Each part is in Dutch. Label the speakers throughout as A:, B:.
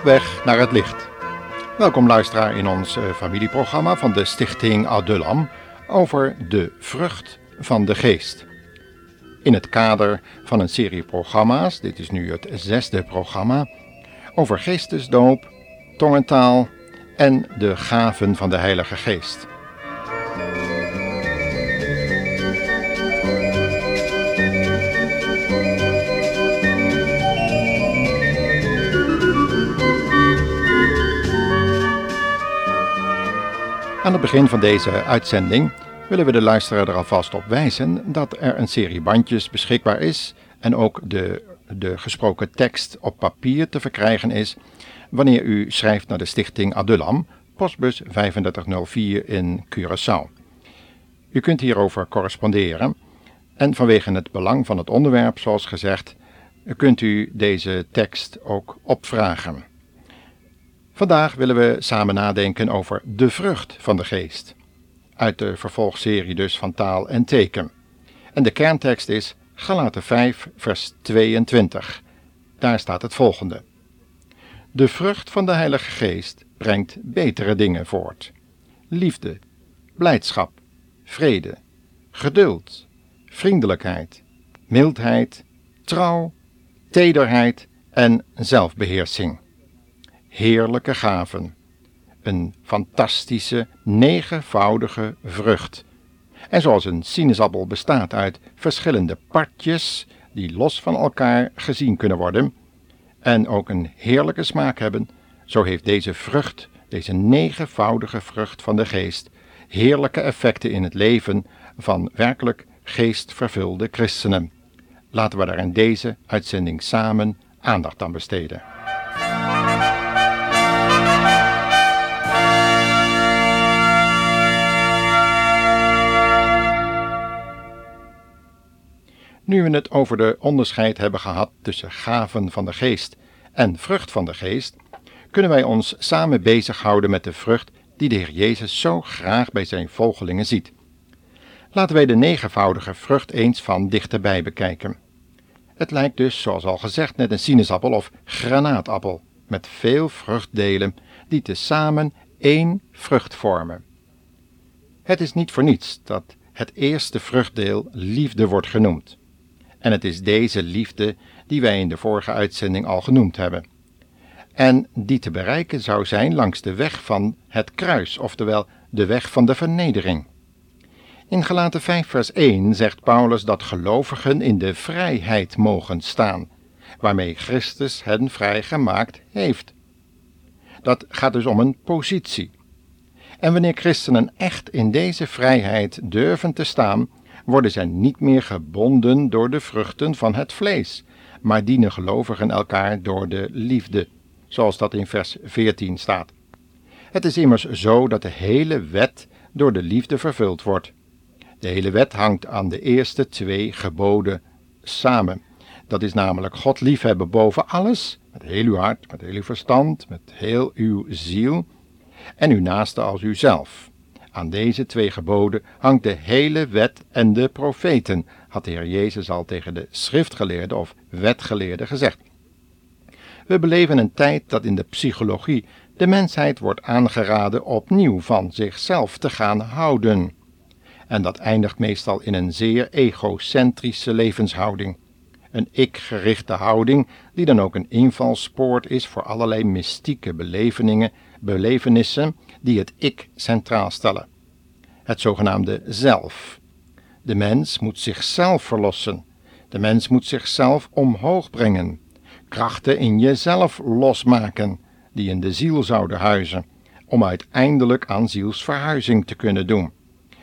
A: Op weg naar het licht. Welkom luisteraar in ons eh, familieprogramma van de Stichting Adulam over de vrucht van de geest. In het kader van een serie programma's, dit is nu het zesde programma, over geestesdoop, tongentaal en de gaven van de Heilige Geest. Aan het begin van deze uitzending willen we de luisteraar er alvast op wijzen dat er een serie bandjes beschikbaar is en ook de, de gesproken tekst op papier te verkrijgen is wanneer u schrijft naar de stichting Adulam, postbus 3504 in Curaçao. U kunt hierover corresponderen en vanwege het belang van het onderwerp, zoals gezegd, kunt u deze tekst ook opvragen. Vandaag willen we samen nadenken over de vrucht van de geest. Uit de vervolgserie dus van taal en teken. En de kerntekst is Galaten 5, vers 22. Daar staat het volgende. De vrucht van de Heilige Geest brengt betere dingen voort: liefde, blijdschap, vrede, geduld, vriendelijkheid, mildheid, trouw, tederheid en zelfbeheersing heerlijke gaven. Een fantastische, negenvoudige vrucht. En zoals een sinaasappel bestaat uit verschillende partjes die los van elkaar gezien kunnen worden en ook een heerlijke smaak hebben, zo heeft deze vrucht, deze negenvoudige vrucht van de geest, heerlijke effecten in het leven van werkelijk geestvervulde christenen. Laten we daar in deze uitzending samen aandacht aan besteden. Nu we het over de onderscheid hebben gehad tussen gaven van de geest en vrucht van de geest, kunnen wij ons samen bezighouden met de vrucht die de Heer Jezus zo graag bij zijn volgelingen ziet. Laten wij de negenvoudige vrucht eens van dichterbij bekijken. Het lijkt dus, zoals al gezegd, net een sinaasappel of granaatappel, met veel vruchtdelen die tezamen één vrucht vormen. Het is niet voor niets dat het eerste vruchtdeel liefde wordt genoemd. En het is deze liefde die wij in de vorige uitzending al genoemd hebben. En die te bereiken zou zijn langs de weg van het kruis, oftewel de weg van de vernedering. In Galaten 5 vers 1 zegt Paulus dat gelovigen in de vrijheid mogen staan, waarmee Christus hen vrijgemaakt heeft. Dat gaat dus om een positie. En wanneer christenen echt in deze vrijheid durven te staan, worden zij niet meer gebonden door de vruchten van het vlees, maar dienen gelovigen elkaar door de liefde, zoals dat in vers 14 staat. Het is immers zo dat de hele wet door de liefde vervuld wordt. De hele wet hangt aan de eerste twee geboden samen. Dat is namelijk God liefhebben boven alles, met heel uw hart, met heel uw verstand, met heel uw ziel, en uw naaste als uzelf. Aan deze twee geboden hangt de hele wet en de profeten, had de Heer Jezus al tegen de schriftgeleerden of wetgeleerden gezegd. We beleven een tijd dat in de psychologie de mensheid wordt aangeraden opnieuw van zichzelf te gaan houden. En dat eindigt meestal in een zeer egocentrische levenshouding. Een ik-gerichte houding, die dan ook een invalspoort is voor allerlei mystieke beleveningen, belevenissen die het ik centraal stellen. Het zogenaamde zelf. De mens moet zichzelf verlossen. De mens moet zichzelf omhoog brengen. Krachten in jezelf losmaken, die in de ziel zouden huizen, om uiteindelijk aan zielsverhuizing te kunnen doen.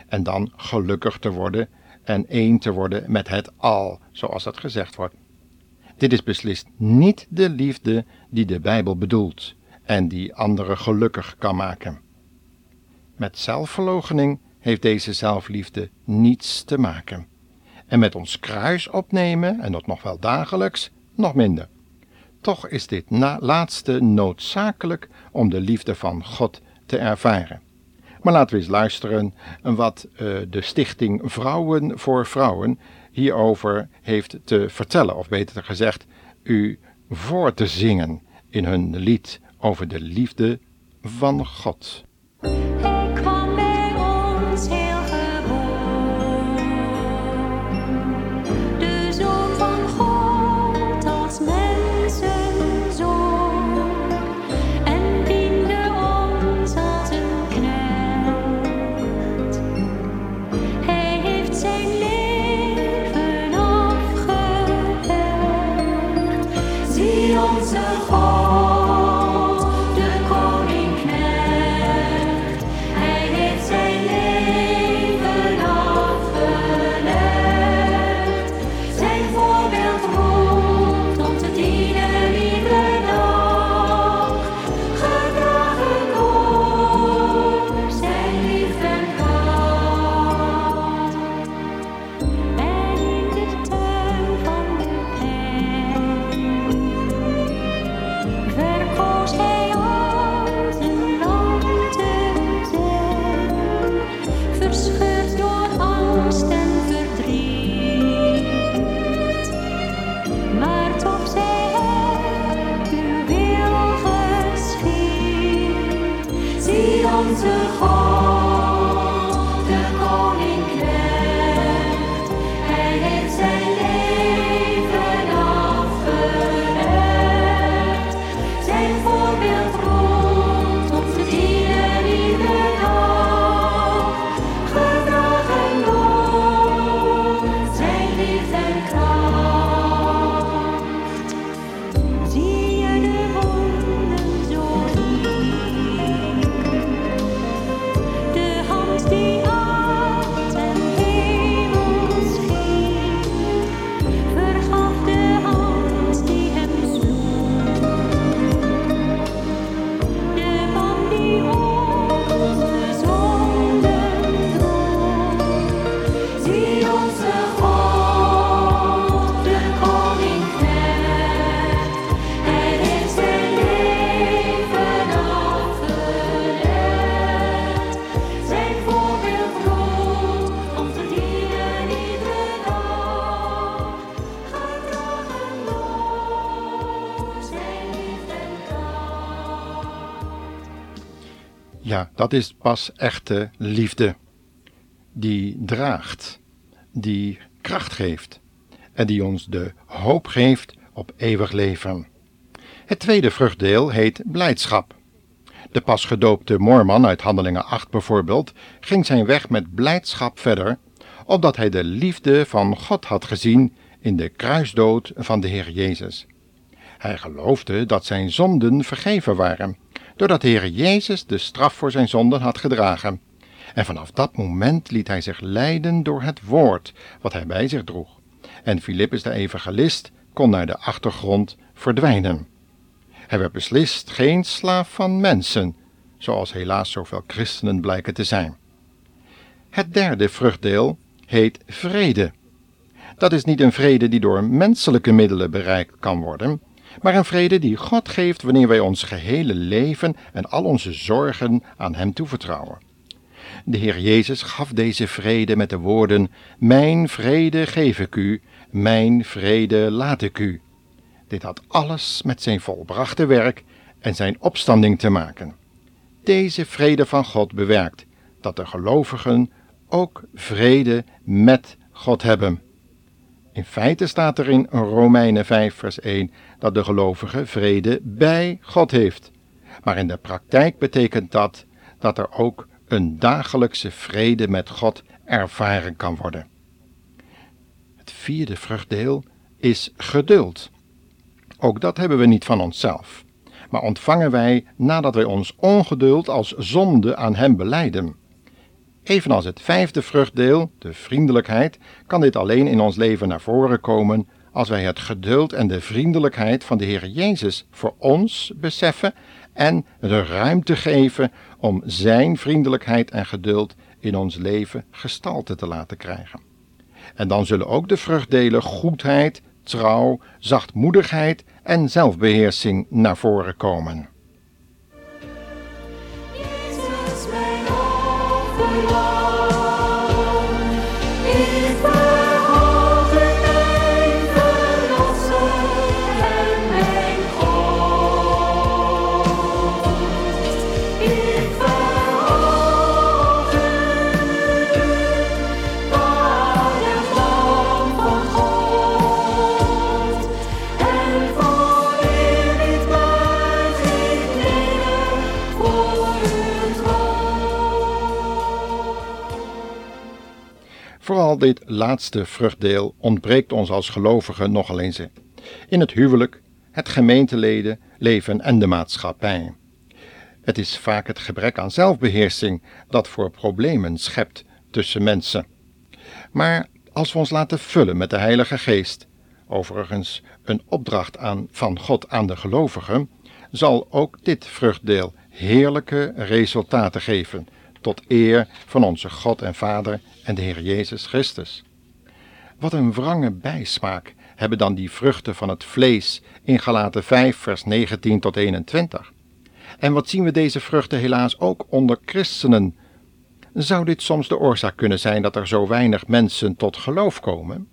A: En dan gelukkig te worden en één te worden met het al, zoals dat gezegd wordt. Dit is beslist niet de liefde die de Bijbel bedoelt en die anderen gelukkig kan maken. Met zelfverloochening heeft deze zelfliefde niets te maken. En met ons kruis opnemen, en dat nog wel dagelijks, nog minder. Toch is dit laatste noodzakelijk om de liefde van God te ervaren. Maar laten we eens luisteren wat uh, de stichting Vrouwen voor Vrouwen hierover heeft te vertellen, of beter gezegd, u voor te zingen in hun lied over de liefde van God.
B: Zie onze
A: Dat is pas echte liefde. Die draagt, die kracht geeft en die ons de hoop geeft op eeuwig leven. Het tweede vruchtdeel heet blijdschap. De pas gedoopte Moorman uit Handelingen 8 bijvoorbeeld ging zijn weg met blijdschap verder, omdat hij de liefde van God had gezien in de kruisdood van de Heer Jezus. Hij geloofde dat zijn zonden vergeven waren, doordat de Heer Jezus de straf voor zijn zonden had gedragen. En vanaf dat moment liet hij zich leiden door het woord wat hij bij zich droeg. En Filippus de evangelist kon naar de achtergrond verdwijnen. Hij werd beslist geen slaaf van mensen, zoals helaas zoveel christenen blijken te zijn. Het derde vruchtdeel heet vrede. Dat is niet een vrede die door menselijke middelen bereikt kan worden, maar een vrede die God geeft wanneer wij ons gehele leven en al onze zorgen aan Hem toevertrouwen. De Heer Jezus gaf deze vrede met de woorden: Mijn vrede geef ik u, mijn vrede laat ik u. Dit had alles met zijn volbrachte werk en zijn opstanding te maken. Deze vrede van God bewerkt dat de gelovigen ook vrede met God hebben. In feite staat er in Romeinen 5, vers 1 dat de gelovige vrede bij God heeft. Maar in de praktijk betekent dat dat er ook een dagelijkse vrede met God ervaren kan worden. Het vierde vruchtdeel is geduld. Ook dat hebben we niet van onszelf, maar ontvangen wij nadat wij ons ongeduld als zonde aan Hem beleiden. Evenals het vijfde vruchtdeel, de vriendelijkheid, kan dit alleen in ons leven naar voren komen als wij het geduld en de vriendelijkheid van de Heer Jezus voor ons beseffen en de ruimte geven om Zijn vriendelijkheid en geduld in ons leven gestalte te laten krijgen. En dan zullen ook de vruchtdelen goedheid, trouw, zachtmoedigheid en zelfbeheersing naar voren komen.
B: love.
A: Vooral dit laatste vruchtdeel ontbreekt ons als gelovigen nogal eens in het huwelijk, het gemeenteleden, leven en de maatschappij. Het is vaak het gebrek aan zelfbeheersing dat voor problemen schept tussen mensen. Maar als we ons laten vullen met de Heilige Geest, overigens een opdracht aan, van God aan de gelovigen, zal ook dit vruchtdeel heerlijke resultaten geven, tot eer van onze God en Vader en de Heer Jezus Christus. Wat een wrange bijsmaak hebben dan die vruchten van het vlees in Galaten 5 vers 19 tot 21. En wat zien we deze vruchten helaas ook onder christenen? Zou dit soms de oorzaak kunnen zijn dat er zo weinig mensen tot geloof komen?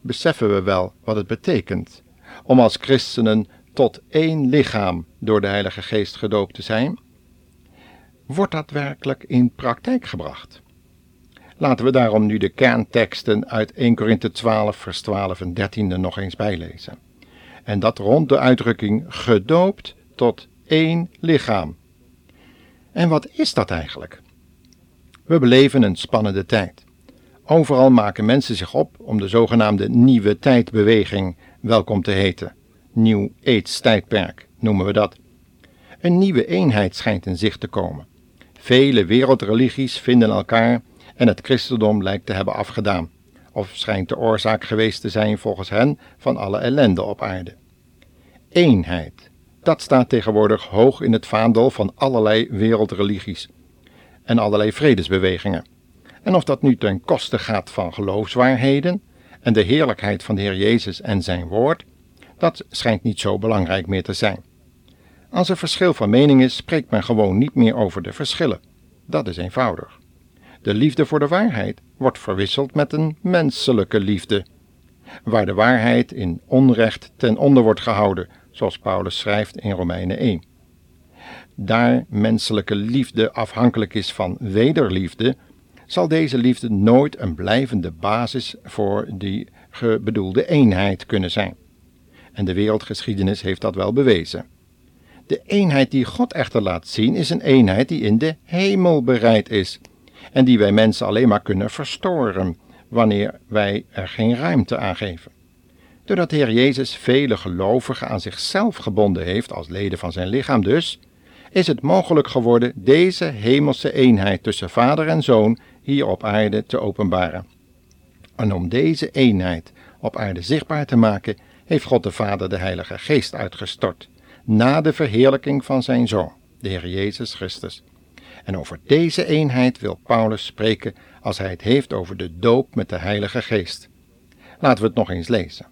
A: Beseffen we wel wat het betekent om als christenen tot één lichaam door de Heilige Geest gedoopt te zijn? Wordt dat werkelijk in praktijk gebracht? Laten we daarom nu de kernteksten uit 1 Korinthe 12, vers 12 en 13 er nog eens bijlezen. En dat rond de uitdrukking gedoopt tot één lichaam. En wat is dat eigenlijk? We beleven een spannende tijd. Overal maken mensen zich op om de zogenaamde nieuwe tijdbeweging welkom te heten. Nieuw AIDS noemen we dat. Een nieuwe eenheid schijnt in zicht te komen. Vele wereldreligies vinden elkaar en het christendom lijkt te hebben afgedaan, of schijnt de oorzaak geweest te zijn volgens hen van alle ellende op aarde. Eenheid, dat staat tegenwoordig hoog in het vaandel van allerlei wereldreligies en allerlei vredesbewegingen. En of dat nu ten koste gaat van geloofswaarheden en de heerlijkheid van de Heer Jezus en zijn woord, dat schijnt niet zo belangrijk meer te zijn. Als er verschil van mening is, spreekt men gewoon niet meer over de verschillen. Dat is eenvoudig. De liefde voor de waarheid wordt verwisseld met een menselijke liefde, waar de waarheid in onrecht ten onder wordt gehouden, zoals Paulus schrijft in Romeinen 1. Daar menselijke liefde afhankelijk is van wederliefde, zal deze liefde nooit een blijvende basis voor die bedoelde eenheid kunnen zijn. En de wereldgeschiedenis heeft dat wel bewezen. De eenheid die God echter laat zien is een eenheid die in de hemel bereid is en die wij mensen alleen maar kunnen verstoren wanneer wij er geen ruimte aan geven. Doordat de Heer Jezus vele gelovigen aan zichzelf gebonden heeft als leden van zijn lichaam dus, is het mogelijk geworden deze hemelse eenheid tussen vader en zoon hier op aarde te openbaren. En om deze eenheid op aarde zichtbaar te maken, heeft God de Vader de Heilige Geest uitgestort, na de verheerlijking van zijn Zoon, de Heer Jezus Christus. En over deze eenheid wil Paulus spreken als hij het heeft over de doop met de Heilige Geest. Laten we het nog eens lezen.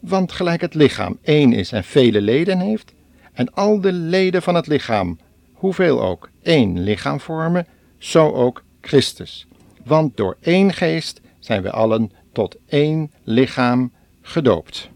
A: Want gelijk het lichaam één is en vele leden heeft, en al de leden van het lichaam, hoeveel ook, één lichaam vormen, zo ook Christus. Want door één geest zijn we allen tot één lichaam gedoopt.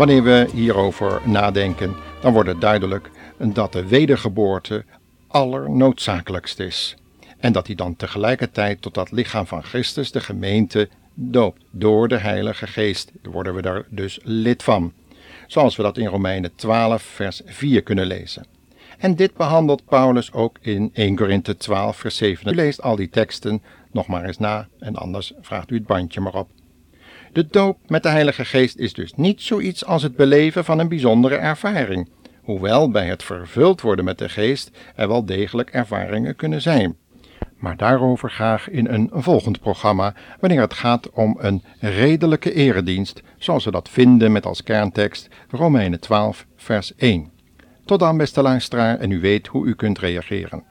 A: Wanneer we hierover nadenken, dan wordt het duidelijk dat de wedergeboorte allernoodzakelijkst is. En dat hij dan tegelijkertijd tot dat lichaam van Christus, de gemeente, doopt. Door de Heilige Geest worden we daar dus lid van. Zoals we dat in Romeinen 12, vers 4 kunnen lezen. En dit behandelt Paulus ook in 1 Korinthe 12, vers 7. U leest al die teksten nog maar eens na en anders vraagt u het bandje maar op. De doop met de Heilige Geest is dus niet zoiets als het beleven van een bijzondere ervaring, hoewel bij het vervuld worden met de Geest er wel degelijk ervaringen kunnen zijn. Maar daarover graag in een volgend programma, wanneer het gaat om een redelijke eredienst, zoals we dat vinden met als kerntekst Romeinen 12, vers 1. Tot dan, beste luisteraar, en u weet hoe u kunt reageren.